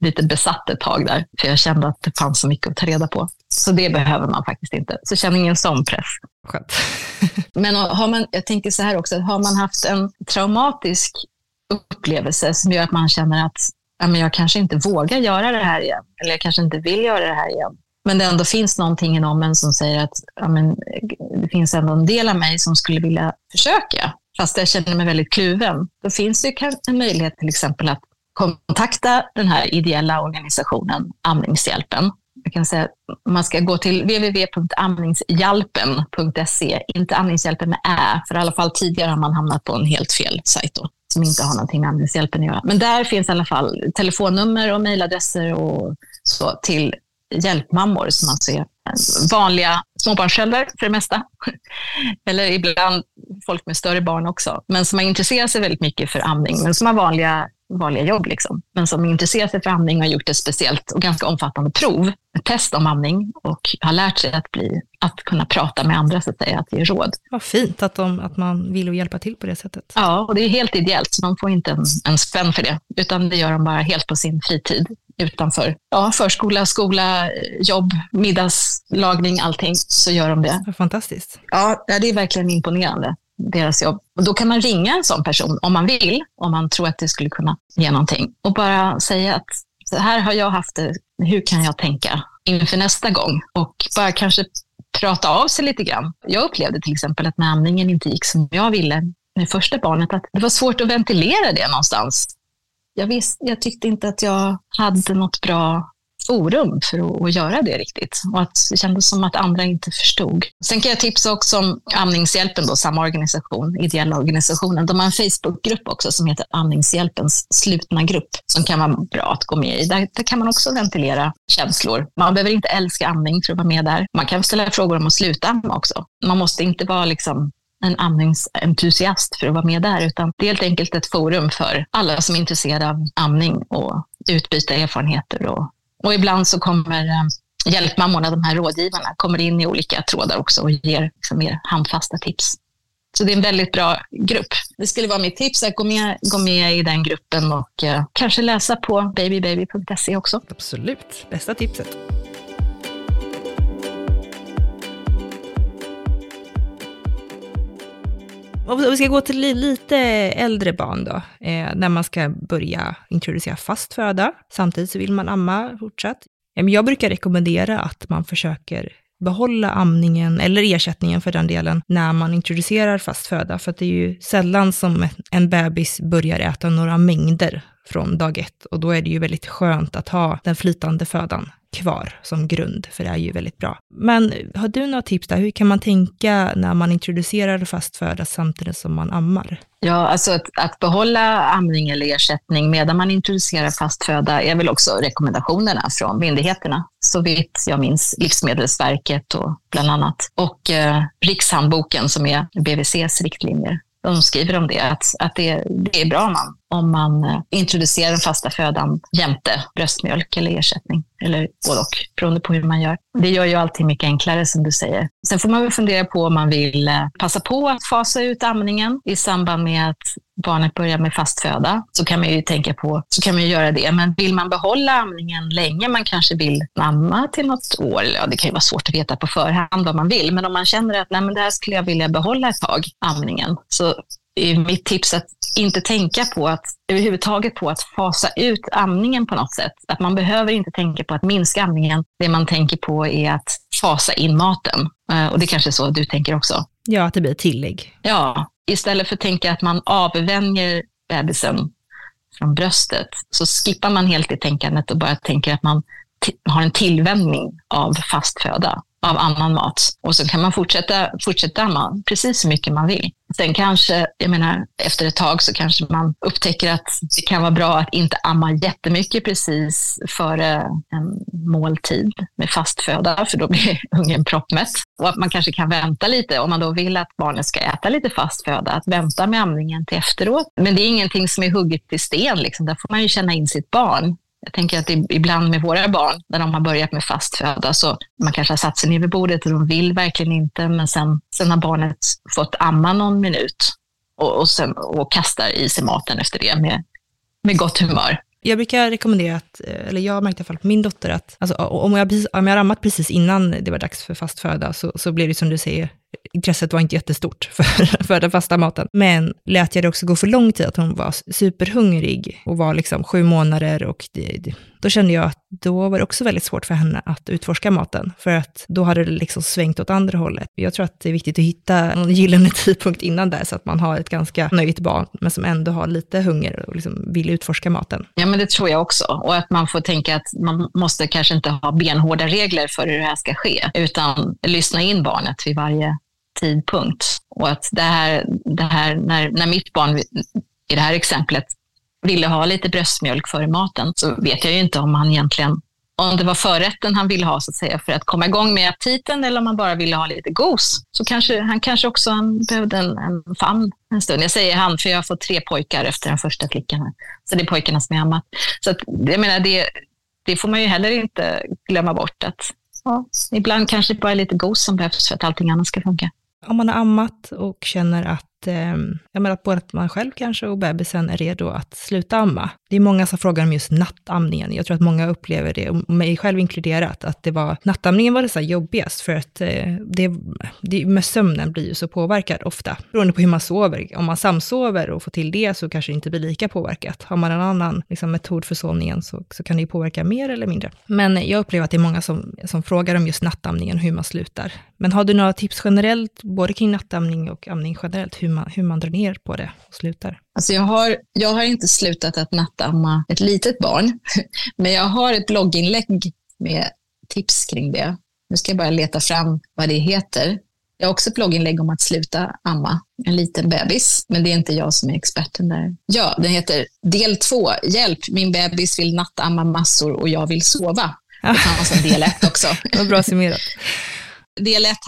lite besatt ett tag där, för jag kände att det fanns så mycket att ta reda på. Så det behöver man faktiskt inte. Så känn ingen sån press. Skönt. [laughs] Men har man, jag tänker så här också, har man haft en traumatisk upplevelse som gör att man känner att ja, men jag kanske inte vågar göra det här igen, eller jag kanske inte vill göra det här igen. Men det ändå finns någonting inom en som säger att ja, men, det finns ändå en del av mig som skulle vilja försöka, fast jag känner mig väldigt kluven. Då finns det en möjlighet till exempel att kontakta den här ideella organisationen Amningshjälpen. Jag kan säga man ska gå till www.amningshjälpen.se, inte Amningshjälpen med ä, för i alla fall tidigare har man hamnat på en helt fel sajt då, som inte har någonting med Amningshjälpen att göra. Men där finns i alla fall telefonnummer och mejladresser och så till hjälpmammor som alltså är vanliga småbarnsföräldrar för det mesta. [laughs] Eller ibland folk med större barn också, men som har intresserat sig väldigt mycket för amning, men som har vanliga vanliga jobb, liksom. men som intresserar sig för amning och har gjort ett speciellt och ganska omfattande prov, ett test om amning och har lärt sig att, bli, att kunna prata med andra, så att säga, att ge råd. Vad fint att, de, att man vill hjälpa till på det sättet. Ja, och det är helt ideellt, så de får inte en, en spänn för det, utan det gör de bara helt på sin fritid utanför ja, förskola, skola, jobb, middagslagning, allting, så gör de det. Fantastiskt. Ja, det är verkligen imponerande deras jobb. Och då kan man ringa en sån person om man vill, om man tror att det skulle kunna ge någonting. Och bara säga att så här har jag haft det, hur kan jag tänka inför nästa gång? Och bara kanske prata av sig lite grann. Jag upplevde till exempel att när amningen inte gick som jag ville med första barnet, att det var svårt att ventilera det någonstans. Jag, visst, jag tyckte inte att jag hade något bra forum för att, att, göra det riktigt. Och att det kändes som att andra inte förstod. Sen kan jag tipsa också om Amningshjälpen, då, samma organisation, ideella organisationen. De har en Facebookgrupp också som heter Amningshjälpens slutna grupp som kan vara bra att gå med i. Där, där kan man också ventilera känslor. Man behöver inte älska amning för att vara med där. Man kan ställa frågor om att sluta amma också. Man måste inte vara liksom en amningsentusiast för att vara med där, utan det är helt enkelt ett forum för alla som är intresserade av amning och utbyta erfarenheter och och ibland så kommer eh, hjälpmammorna, de här rådgivarna, kommer in i olika trådar också och ger liksom mer handfasta tips. Så det är en väldigt bra grupp. Det skulle vara mitt tips att gå med, gå med i den gruppen och eh, kanske läsa på babybaby.se också. Absolut, bästa tipset. Om vi ska gå till lite äldre barn då, eh, när man ska börja introducera fast föda. Samtidigt så vill man amma fortsatt. Jag brukar rekommendera att man försöker behålla amningen, eller ersättningen för den delen, när man introducerar fast föda. För att det är ju sällan som en bebis börjar äta några mängder från dag ett. Och då är det ju väldigt skönt att ha den flytande födan kvar som grund, för det är ju väldigt bra. Men har du några tips där? Hur kan man tänka när man introducerar fast föda samtidigt som man ammar? Ja, alltså att, att behålla amning eller ersättning medan man introducerar fast föda är väl också rekommendationerna från myndigheterna. Så vitt jag minns Livsmedelsverket och bland annat. Och eh, Rikshandboken som är BVCs riktlinjer de skriver om det, att, att det, det är bra om man, om man eh, introducerar den fasta födan jämte bröstmjölk eller ersättning, eller både och, beroende på hur man gör. Det gör ju allting mycket enklare som du säger. Sen får man väl fundera på om man vill eh, passa på att fasa ut amningen i samband med att barnet börjar med fast föda, så kan man ju tänka på, så kan man ju göra det. Men vill man behålla amningen länge, man kanske vill amma till något år, ja, det kan ju vara svårt att veta på förhand vad man vill, men om man känner att Nej, men det här skulle jag vilja behålla ett tag, amningen, så är mitt tips att inte tänka på att överhuvudtaget på att fasa ut amningen på något sätt. Att man behöver inte tänka på att minska amningen. Det man tänker på är att fasa in maten. Eh, och det kanske är så du tänker också. Ja, att det blir tillägg. Ja, istället för att tänka att man avvänjer bebisen från bröstet så skippar man helt det tänkandet och bara tänker att man har en tillvänjning av fast föda av annan mat. Och så kan man fortsätta, fortsätta amma precis så mycket man vill. Sen kanske, jag menar, efter ett tag så kanske man upptäcker att det kan vara bra att inte amma jättemycket precis före en måltid med fast föda, för då blir [laughs] ungen proppmätt. Och att man kanske kan vänta lite, om man då vill att barnet ska äta lite fast föda, att vänta med amningen till efteråt. Men det är ingenting som är hugget i sten, liksom. där får man ju känna in sitt barn. Jag tänker att ibland med våra barn, när de har börjat med fast föda, så man kanske har satt sig ner vid bordet och de vill verkligen inte, men sen, sen har barnet fått amma någon minut och, och, sen, och kastar i sig maten efter det med, med gott humör. Jag brukar rekommendera, att, eller jag har märkt i alla fall på min dotter, att alltså, om, jag, om jag har rammat precis innan det var dags för fast föda, så, så blir det som du säger, intresset var inte jättestort [laughs] för, för den fasta maten. Men lät jag det också gå för lång tid, att hon var superhungrig och var liksom sju månader och det, då kände jag att då var det också väldigt svårt för henne att utforska maten, för att då hade det liksom svängt åt andra hållet. Jag tror att det är viktigt att hitta en gyllene [laughs] tidpunkt innan där, så att man har ett ganska nöjt barn, men som ändå har lite hunger och liksom vill utforska maten. Ja, men det tror jag också. Och att man får tänka att man måste kanske inte ha benhårda regler för hur det här ska ske, utan lyssna in barnet vid varje tidpunkt. Och att det här, det här när, när mitt barn i det här exemplet ville ha lite bröstmjölk före maten så vet jag ju inte om han egentligen om det var förrätten han ville ha så att säga för att komma igång med aptiten eller om han bara ville ha lite gos. Så kanske, han kanske också han behövde en, en famn en stund. Jag säger han för jag har fått tre pojkar efter den första flickan. Här. Så det är pojkarna som är hemma. Så att, jag menar, det, det får man ju heller inte glömma bort att ja, ibland kanske det bara är lite gos som behövs för att allting annat ska funka. Om man har ammat och känner att eh, jag menar, både att man själv kanske och bebisen är redo att sluta amma. Det är många som frågar om just nattamningen. Jag tror att många upplever det, och mig själv inkluderat, att det var nattamningen var det så jobbigast, för att eh, det, det, med sömnen blir ju så påverkad ofta, beroende på hur man sover. Om man samsover och får till det så kanske det inte blir lika påverkat. Har man en annan liksom, metod för sovningen så, så kan det ju påverka mer eller mindre. Men jag upplever att det är många som, som frågar om just nattamningen, hur man slutar. Men har du några tips generellt, både kring nattamning och amning generellt, hur man, hur man drar ner på det och slutar? Alltså jag, har, jag har inte slutat att nattamma ett litet barn, [laughs] men jag har ett blogginlägg med tips kring det. Nu ska jag bara leta fram vad det heter. Jag har också ett blogginlägg om att sluta amma en liten bebis, men det är inte jag som är experten där. Ja, den heter del två, hjälp, min bebis vill nattamma massor och jag vill sova. Det fanns en del ett också. [laughs] Det var bra summerat. Del ett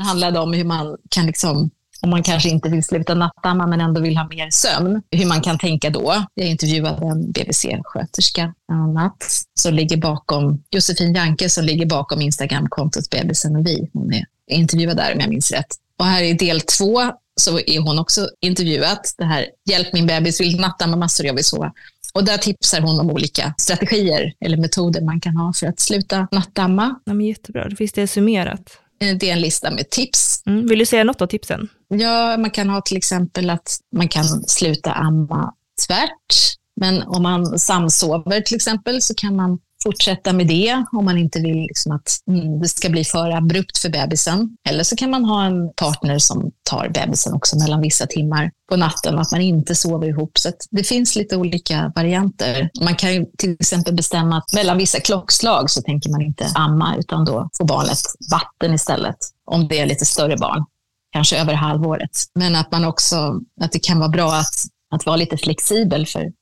handlade om hur man kan liksom om man kanske inte vill sluta nattamma men ändå vill ha mer sömn, hur man kan tänka då. Jag intervjuade en BVC-sköterska annat som ligger bakom, Josefin Janke som ligger bakom Instagram-kontot Bebisen och vi. Hon är intervjuad där om jag minns rätt. Och här i del två så är hon också intervjuad. Det här, hjälp min bebis vill nattamma massor, jag vill sova. Och där tipsar hon om olika strategier eller metoder man kan ha för att sluta nattamma. Ja, men jättebra, då finns det summerat. Det är en lista med tips. Mm. Vill du säga något av tipsen? Ja, man kan ha till exempel att man kan sluta amma tvärt. Men om man samsover till exempel så kan man fortsätta med det om man inte vill liksom att mm, det ska bli för abrupt för bebisen. Eller så kan man ha en partner som tar bebisen också mellan vissa timmar på natten, att man inte sover ihop. Så det finns lite olika varianter. Man kan till exempel bestämma att mellan vissa klockslag så tänker man inte amma, utan då får barnet vatten istället, om det är lite större barn, kanske över halvåret. Men att man också, att det kan vara bra att, att vara lite flexibel, för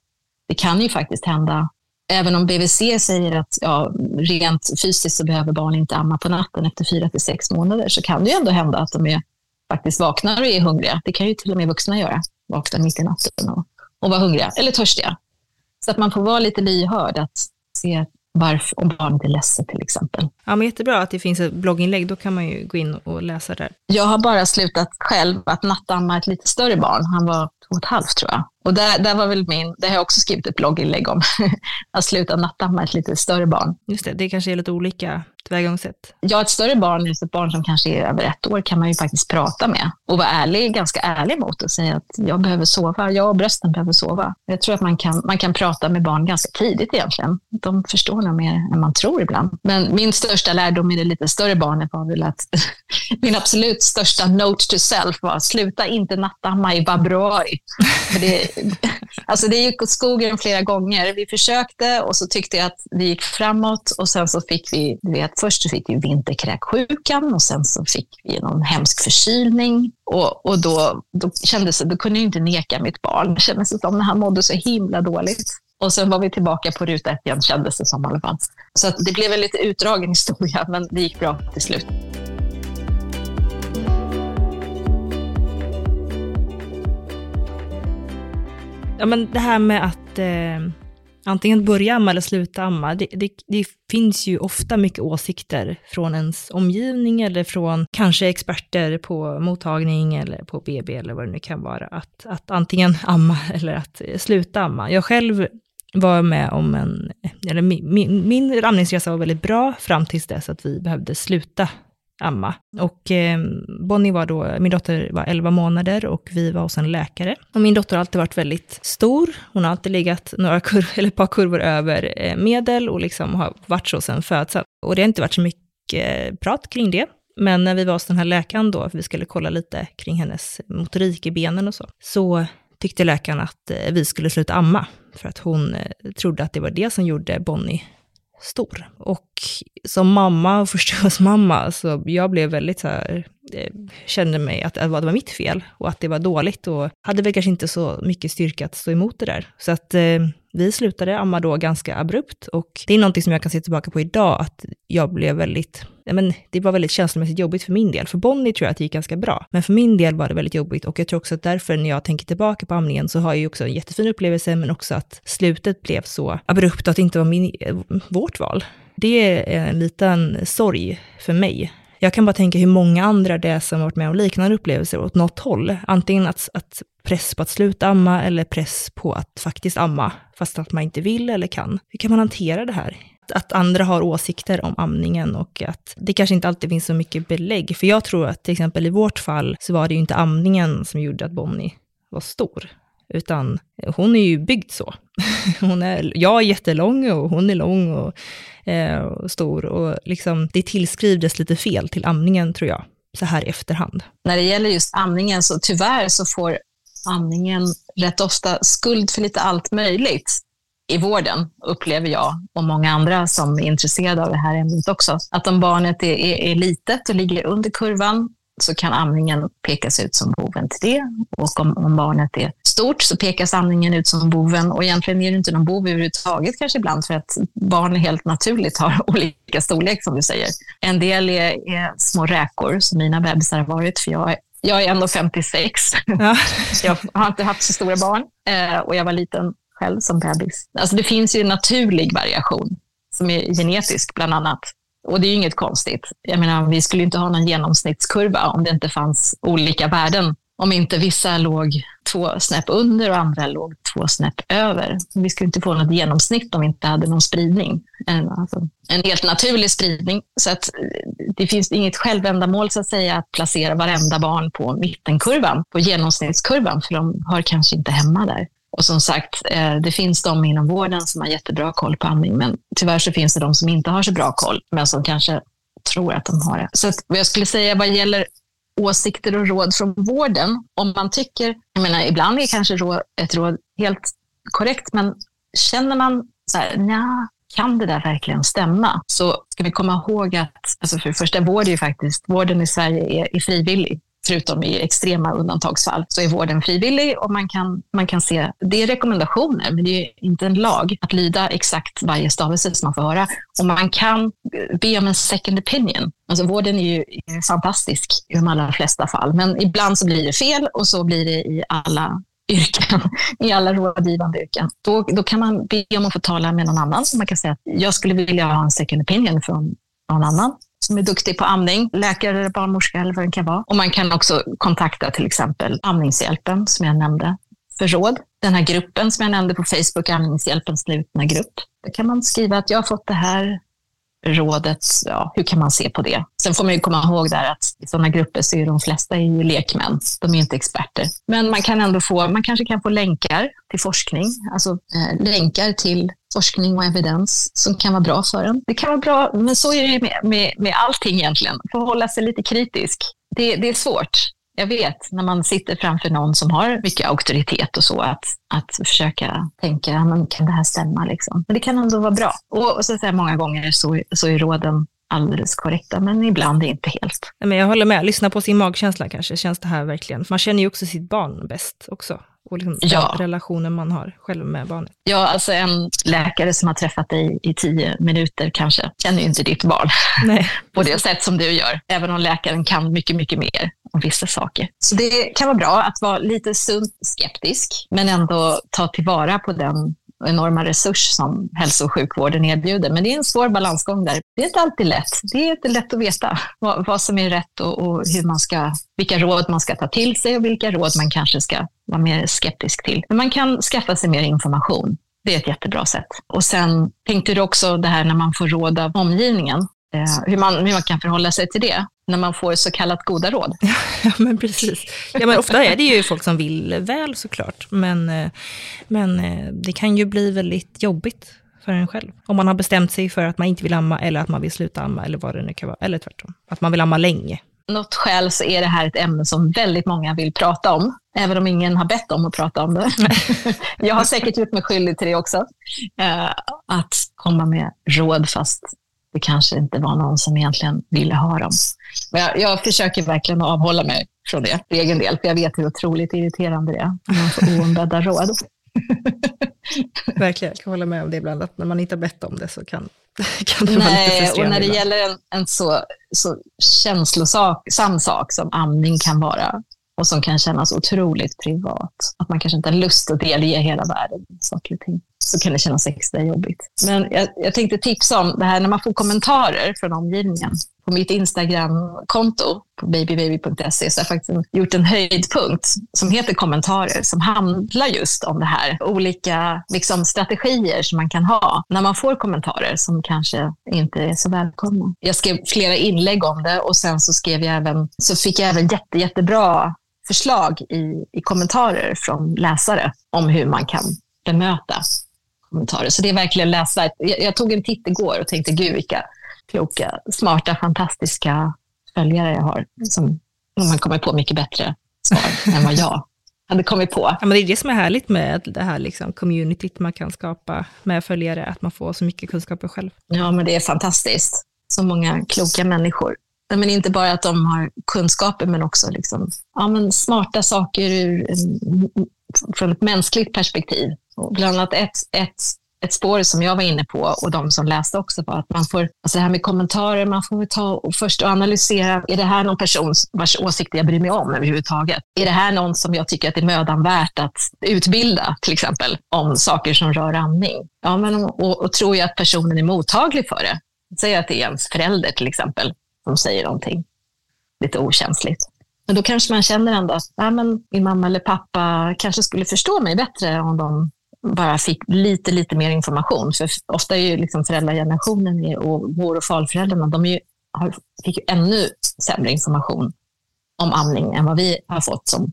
det kan ju faktiskt hända även om BVC säger att ja, rent fysiskt så behöver barn inte amma på natten efter fyra till sex månader så kan det ju ändå hända att de är, faktiskt vaknar och är hungriga. Det kan ju till och med vuxna göra, vakna mitt i natten och, och vara hungriga eller törstiga. Så att man får vara lite lyhörd att se varför, om barnet är ledset till exempel. Ja, men jättebra att det finns ett blogginlägg, då kan man ju gå in och läsa där. Jag har bara slutat själv att nattamma ett lite större barn. Han var två och ett halvt tror jag. Och där, där var väl min, det har jag också skrivit ett blogginlägg om, [laughs] att sluta nattamma ett lite större barn. Just det, det kanske är lite olika tillvägagångssätt. Ja, ett större barn, just ett barn som kanske är över ett år, kan man ju faktiskt prata med och vara ärlig, ganska ärlig mot och säga att jag behöver sova, jag och brösten behöver sova. Jag tror att man kan, man kan prata med barn ganska tidigt egentligen. De förstår nog mer än man tror ibland. Men min största lärdom i det lite större barnet var väl att [laughs] min absolut största note to self var sluta inte nattamma i februari. För det, [laughs] Alltså det gick åt skogen flera gånger. Vi försökte och så tyckte jag att det gick framåt och sen så fick vi, du vet, först fick vi vinterkräksjukan och sen så fick vi någon hemsk förkylning och, och då, då kändes det, då kunde jag inte neka mitt barn. Det kändes som när han mådde så himla dåligt. Och sen var vi tillbaka på ruta ett igen, kändes det som i alla fall. Så det blev en lite utdragen [laughs] historia, men det gick bra till slut. Ja, men det här med att eh, antingen börja amma eller sluta amma, det, det, det, finns ju ofta mycket åsikter från ens omgivning eller från kanske experter på mottagning eller på BB eller vad det nu kan vara, att, att antingen [laughs] amma eller att sluta amma. Jag själv var med om en, eller min, min, min amningsresa var väldigt bra fram tills dess att vi behövde sluta amma. Och eh, Bonnie var då, min dotter var 11 månader och vi var hos en läkare. Och min dotter har alltid varit väldigt stor. Hon har alltid legat några kurvor, [laughs] eller ett par kurvor över eh, medel och liksom har varit så sedan födseln. Och det har inte varit så mycket eh, prat kring det. Men när vi var hos den här läkaren då, för vi skulle kolla lite kring hennes motorik i benen och så, så tyckte läkaren att eh, vi skulle sluta amma, för att hon eh, trodde att det var det som gjorde Bonnie stor. Och som mamma [laughs] och förståelsmamma, så jag blev väldigt så här, Eh, kände mig att det var mitt fel och att det var dåligt och hade väl kanske inte så mycket styrka att stå emot det där. Så att eh, vi slutade amma då ganska abrupt och det är någonting som jag kan se tillbaka på idag, att jag blev väldigt, ja men det var väldigt känslomässigt jobbigt för min del. För Bonnie tror jag att det gick ganska bra, men för min del var det väldigt jobbigt och jag tror också att därför när jag tänker tillbaka på amningen så har jag ju också en jättefin upplevelse, men också att slutet blev så abrupt och att det inte var min, eh, vårt val. Det är en liten sorg för mig jag kan bara tänka hur många andra det är som varit med om liknande upplevelser åt något håll. Antingen att, att press på att sluta amma eller press på att faktiskt amma, fast att man inte vill eller kan. Hur kan man hantera det här? Att andra har åsikter om amningen och att det kanske inte alltid finns så mycket belägg. För jag tror att till exempel i vårt fall så var det ju inte amningen som gjorde att Bonnie var stor, utan hon är ju byggd så. [laughs] Hon är, jag är jättelång och hon är lång och, eh, och stor och liksom, det tillskrivdes lite fel till amningen tror jag, så här i efterhand. När det gäller just amningen så tyvärr så får amningen rätt ofta skuld för lite allt möjligt i vården, upplever jag och många andra som är intresserade av det här ämnet också. Att om barnet är, är, är litet och ligger under kurvan så kan amningen pekas ut som boven till det. Och om, om, barnet är stort så pekas amningen ut som boven. Och egentligen är det inte någon bov överhuvudtaget kanske ibland för att barn helt naturligt har [laughs] olika storlek som du säger. En del är, är små räkor som mina bebisar har varit för jag jag är ändå 56. Ja. [laughs] jag har inte haft så stora barn eh, och jag var liten själv som bebis. Alltså det finns ju en naturlig variation som är genetisk bland annat. Och det är ju inget konstigt. Jag menar, vi skulle inte ha någon genomsnittskurva om det inte fanns olika värden. Om inte vissa låg två snäpp under och andra låg två snäpp över. Vi skulle inte få något genomsnitt om vi inte hade någon spridning. En, alltså, en helt naturlig spridning. Så att eh, det finns inget självändamål så att säga att placera varenda barn på mittenkurvan, på genomsnittskurvan, för de hör kanske inte hemma där. Och som sagt, eh, det finns de inom vården som har jättebra koll på amning, men tyvärr så finns det de som inte har så bra koll, men som kanske tror att de har det. Så vad jag skulle säga vad gäller åsikter och råd från vården, om man tycker, jag menar ibland är kanske ett råd helt korrekt, men känner man så här, nja, kan det där verkligen stämma? Så ska vi komma ihåg att, alltså för det första, vård är ju faktiskt, vården i Sverige är, är frivillig förutom i extrema undantagsfall, så är vården frivillig och man kan, man kan se, det är rekommendationer, men det är inte en lag att lyda exakt varje stavelse som man får höra. Och man kan be om en second opinion. Alltså vården är ju fantastisk i de allra flesta fall, men ibland så blir det fel och så blir det i alla yrken, i alla rådgivande yrken. Då, då kan man be om att få tala med någon annan. Man kan säga att jag skulle vilja ha en second opinion från någon annan som är duktig på amning, läkare barnmorska eller vad det kan vara. Och man kan också kontakta till exempel Amningshjälpen som jag nämnde för råd. Den här gruppen som jag nämnde på Facebook, Amningshjälpens slutna grupp. Där kan man skriva att jag har fått det här rådet, ja, hur kan man se på det? Sen får man ju komma ihåg där att i sådana grupper så är de flesta är ju lekmän, de är inte experter. Men man kan ändå få, man kanske kan få länkar till forskning, alltså eh, länkar till forskning och evidens som kan vara bra för en. Det kan vara bra, men så är det med, med, med allting egentligen, förhålla sig lite kritisk. Det, det är svårt jag vet, när man sitter framför någon som har mycket auktoritet och så, att, att försöka tänka, men kan det här stämma? Liksom? Men det kan ändå vara bra. Och, och så att säga, många gånger så, så är råden alldeles korrekta, men ibland inte helt. Men jag håller med, lyssna på sin magkänsla kanske, känns det här verkligen? Man känner ju också sitt barn bäst också, och liksom Ja. relationen man har själv med barnet. Ja, alltså en läkare som har träffat dig i tio minuter kanske känner ju inte ditt barn Nej, [laughs] på det sätt som du gör, även om läkaren kan mycket, mycket mer om vissa saker. Så det kan vara bra att vara lite sunt skeptisk, men ändå ta tillvara på den enorma resurs som hälso och sjukvården erbjuder. Men det är en svår balansgång där. Det är inte alltid lätt. Det är inte lätt att veta vad, vad som är rätt och, och hur man ska, vilka råd man ska ta till sig och vilka råd man kanske ska vara mer skeptisk till. Men man kan skaffa sig mer information. Det är ett jättebra sätt. Och sen tänkte du också det här när man får råd av omgivningen, hur, man, hur man kan förhålla sig till det när man får så kallat goda råd. [laughs] Ja, men precis. Ja, men ofta är det ju folk som vill väl såklart, men, eh, men eh, det kan ju bli väldigt jobbigt för en själv. Om man har bestämt sig för att man inte vill amma eller att man vill sluta amma eller vad det nu kan vara, eller tvärtom. Att man vill amma länge. något skäl så är det här ett ämne som väldigt många vill prata om, även om ingen har bett om att prata om det. [laughs] jag har säkert gjort mig skyldig till det också. Eh, att komma med råd fast det kanske inte var någon som egentligen ville ha dem. Men jag, jag försöker verkligen att avhålla mig från det för egen del, för jag vet hur otroligt irriterande det är när man får oombedda råd. [laughs] Verkligen, jag kan hålla med om det ibland, att när man inte har bett om det så kan, [laughs] kan det vara lite Nej, och frustrerande när det ibland. gäller en, en så, så känslosam sak som amning kan vara och som kan kännas otroligt privat, att man kanske inte har lust att delge hela världen saker och ting, så kan det kännas extra jobbigt. Men jag, jag tänkte tipsa om det här när man får kommentarer från omgivningen. På mitt Instagram-konto på babybaby.se så har jag faktiskt gjort en höjdpunkt som heter kommentarer som handlar just om det här. Olika liksom, strategier som man kan ha när man får kommentarer som kanske inte är så välkomna. Jag skrev flera inlägg om det och sen så skrev jag även, så fick jag även jätte, jättebra förslag i, i kommentarer från läsare om hur man kan bemöta kommentarer. Så det är verkligen läsvärt. Jag, jag tog en titt igår och tänkte, gud vilka kloka, smarta, fantastiska följare jag har. Som man kommer på mycket bättre svar [laughs] än vad jag hade kommit på. Ja, men det är det som är härligt med det här liksom, communityt man kan skapa med följare, att man får så mycket kunskaper själv. Ja, men det är fantastiskt. Så många kloka människor. Men inte bara att de har kunskaper, men också liksom, ja, men smarta saker ur, från ett mänskligt perspektiv. Och bland annat ett, ett, ett spår som jag var inne på och de som läste också var att man får, alltså det här med kommentarer, man får ta och först analysera, är det här någon person vars åsikter jag bryr mig om överhuvudtaget? Är det här någon som jag tycker att det är mödan värt att utbilda, till exempel, om saker som rör andning? Ja, men, och, och tror jag att personen är mottaglig för det? Säg att det är ens förälder till exempel som säger någonting lite okänsligt. Men då kanske man känner ändå att ja, men min mamma eller pappa kanske skulle förstå mig bättre om de bara fick lite, lite mer information. För ofta är ju liksom föräldragenerationen och mor och farföräldrarna, de är ju, har, fick ju ännu sämre information om amning än vad vi har fått som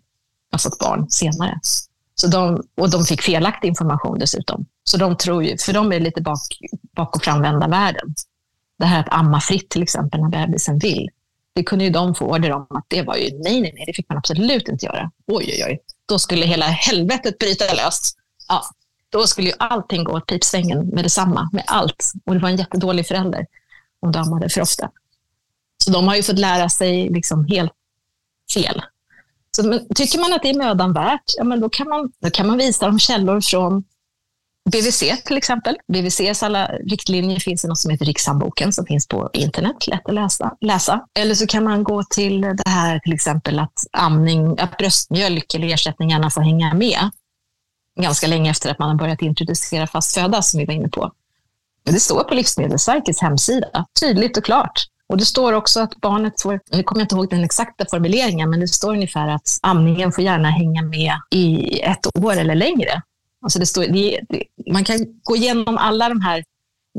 har fått barn senare. Så de, och de fick felaktig information dessutom. Så de tror ju, för de är lite bak, bak och framvända världen. Det här att amma fritt till exempel när bebisen vill. Det kunde ju de få order om att det var ju nej, nej, nej, det fick man absolut inte göra. Oj, oj, oj. Då skulle hela helvetet bryta löst. Ja, då skulle ju allting gå åt pipsvängen med detsamma, med allt. Och det var en jättedålig förälder om de ammade för ofta. Så de har ju fått lära sig liksom helt fel. Så, men, tycker man att det är mödan värt, ja, men då, kan man, då kan man visa dem källor från BVC till exempel. BVCs alla riktlinjer finns i något som heter Rikshandboken som finns på internet, lätt att läsa. läsa. Eller så kan man gå till det här till exempel att amning, att bröstmjölk eller ersättningarna får hänga med ganska länge efter att man har börjat introducera fast föda som vi var inne på. Det står på Livsmedelsverkets hemsida, tydligt och klart. Och det står också att barnet får, nu kommer jag inte ihåg den exakta formuleringen, men det står ungefär att amningen får gärna hänga med i ett år eller längre. Alltså det står, det, det, man kan gå igenom alla de här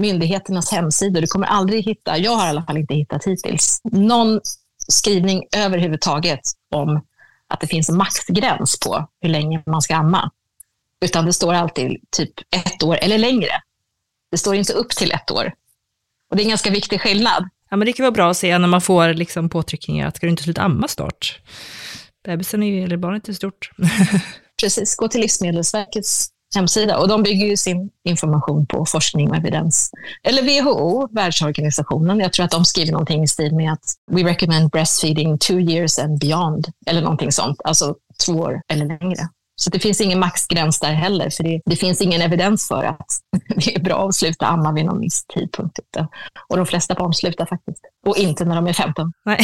myndigheternas hemsidor. Du kommer aldrig hitta, jag har i alla fall inte hittat hittills, någon skrivning överhuvudtaget om att det finns en maxgräns på hur länge man ska amma. Utan det står alltid typ ett år eller längre. Det står inte upp till ett år. Och det är en ganska viktig skillnad. Ja, men det kan vara bra att se när man får liksom påtryckningar att ska du inte sluta amma snart? Bebisen är ju, eller barnet är stort. [laughs] Precis, gå till Livsmedelsverkets hemsida och de bygger ju sin information på forskning och evidens. Eller WHO, Världsorganisationen, jag tror att de skriver någonting i stil med att we recommend breastfeeding two years and beyond, eller någonting sånt, alltså två år eller längre. Så det finns ingen maxgräns där heller, för det, det, finns ingen evidens för att [laughs] det är bra att sluta amma vid någon viss tidpunkt. Och de flesta barn slutar faktiskt, och inte när de är 15. Nej,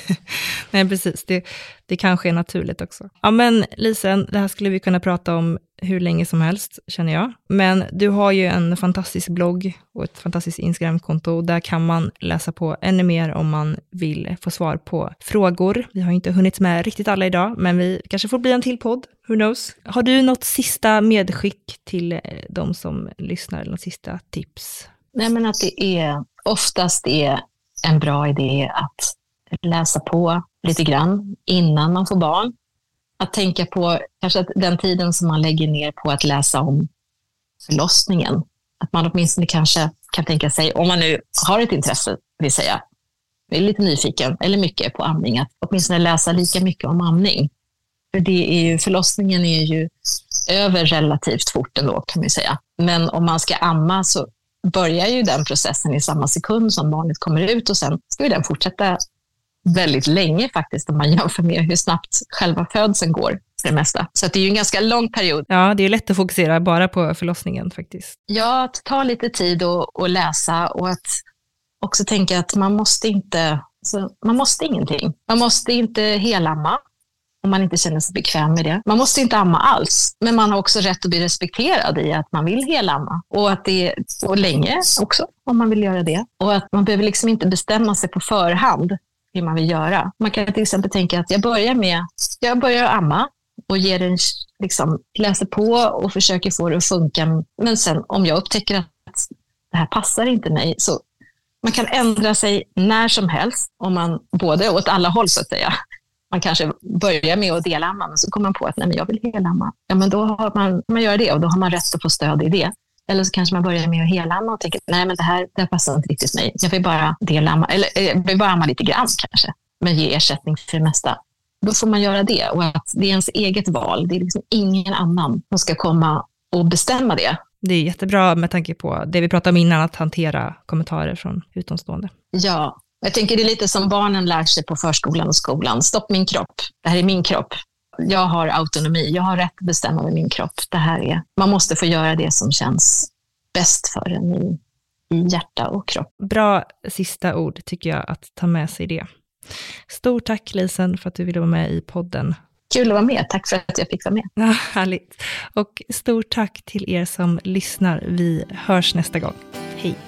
[laughs] Nej precis. Det, det kanske är naturligt också. Ja, men Lisen, det här skulle vi kunna prata om hur länge som helst, känner jag. Men du har ju en fantastisk blogg och ett fantastiskt Instagramkonto. Där kan man läsa på ännu mer om man vill få svar på frågor. Vi har inte hunnit med riktigt alla idag, men vi kanske får bli en till podd. Who knows? Har du något sista medskick till eh, de som lyssnar, eller något sista tips? Nej, men att det är oftast är en bra idé att läsa på lite grann innan man får barn att tänka på kanske att den tiden som man lägger ner på att läsa om förlossningen, att man åtminstone kanske kan tänka sig, om man nu har ett intresse, vill säga, är lite nyfiken eller mycket på amning, att åtminstone läsa lika mycket om amning. För det är ju, förlossningen är ju över relativt fort ändå, kan man säga. Men om man ska amma så börjar ju den processen i samma sekund som barnet kommer ut och sen ska den fortsätta väldigt länge faktiskt om man jämför med hur snabbt själva födseln går för det mesta. Så det är ju en ganska lång period. Ja, det är lätt att fokusera bara på förlossningen faktiskt. Ja, att ta lite tid och, och läsa och att också tänka att man måste inte, alltså, man måste ingenting. Man måste inte helamma om man inte känner sig bekväm med det. Man måste inte amma alls, men man har också rätt att bli respekterad i att man vill helamma och att det och länge också om man vill göra det. Och att man behöver liksom inte bestämma sig på förhand hur man vill göra. Man kan till exempel tänka att jag börjar med, jag börjar amma och ger en, liksom, läser på och försöker få det att funka. Men sen om jag upptäcker att det här passar inte mig, så man kan ändra sig när som helst, om man, både åt alla håll så att säga. Man kanske börjar med att delamma, men så kommer man på att nej, men jag vill helamma. Ja, men då har man, man gör det och då har man rätt att få stöd i det. Eller så kanske man börjar med att helamma och tänker, nej men det här, det här passar inte riktigt mig. Jag vill bara delamma, eller eh, jag vill bara amma lite grann kanske, men ge ersättning för det mesta. Då får man göra det och att det är ens eget val. Det är liksom ingen annan som ska komma och bestämma det. Det är jättebra med tanke på det vi pratade om innan, att hantera kommentarer från utomstående. Ja, jag tänker det är lite som barnen lär sig på förskolan och skolan. Stopp min kropp. Det här är min kropp jag har autonomi, jag har rätt att bestämma med min kropp. Det här är, man måste få göra det som känns bäst för en i, i hjärta och kropp. Bra sista ord tycker jag att ta med sig det. Stort tack Lisen för att du ville vara med i podden. Kul att vara med, tack för att jag fick vara med. Ja, härligt. Och stort tack till er som lyssnar. Vi hörs nästa gång. Hej.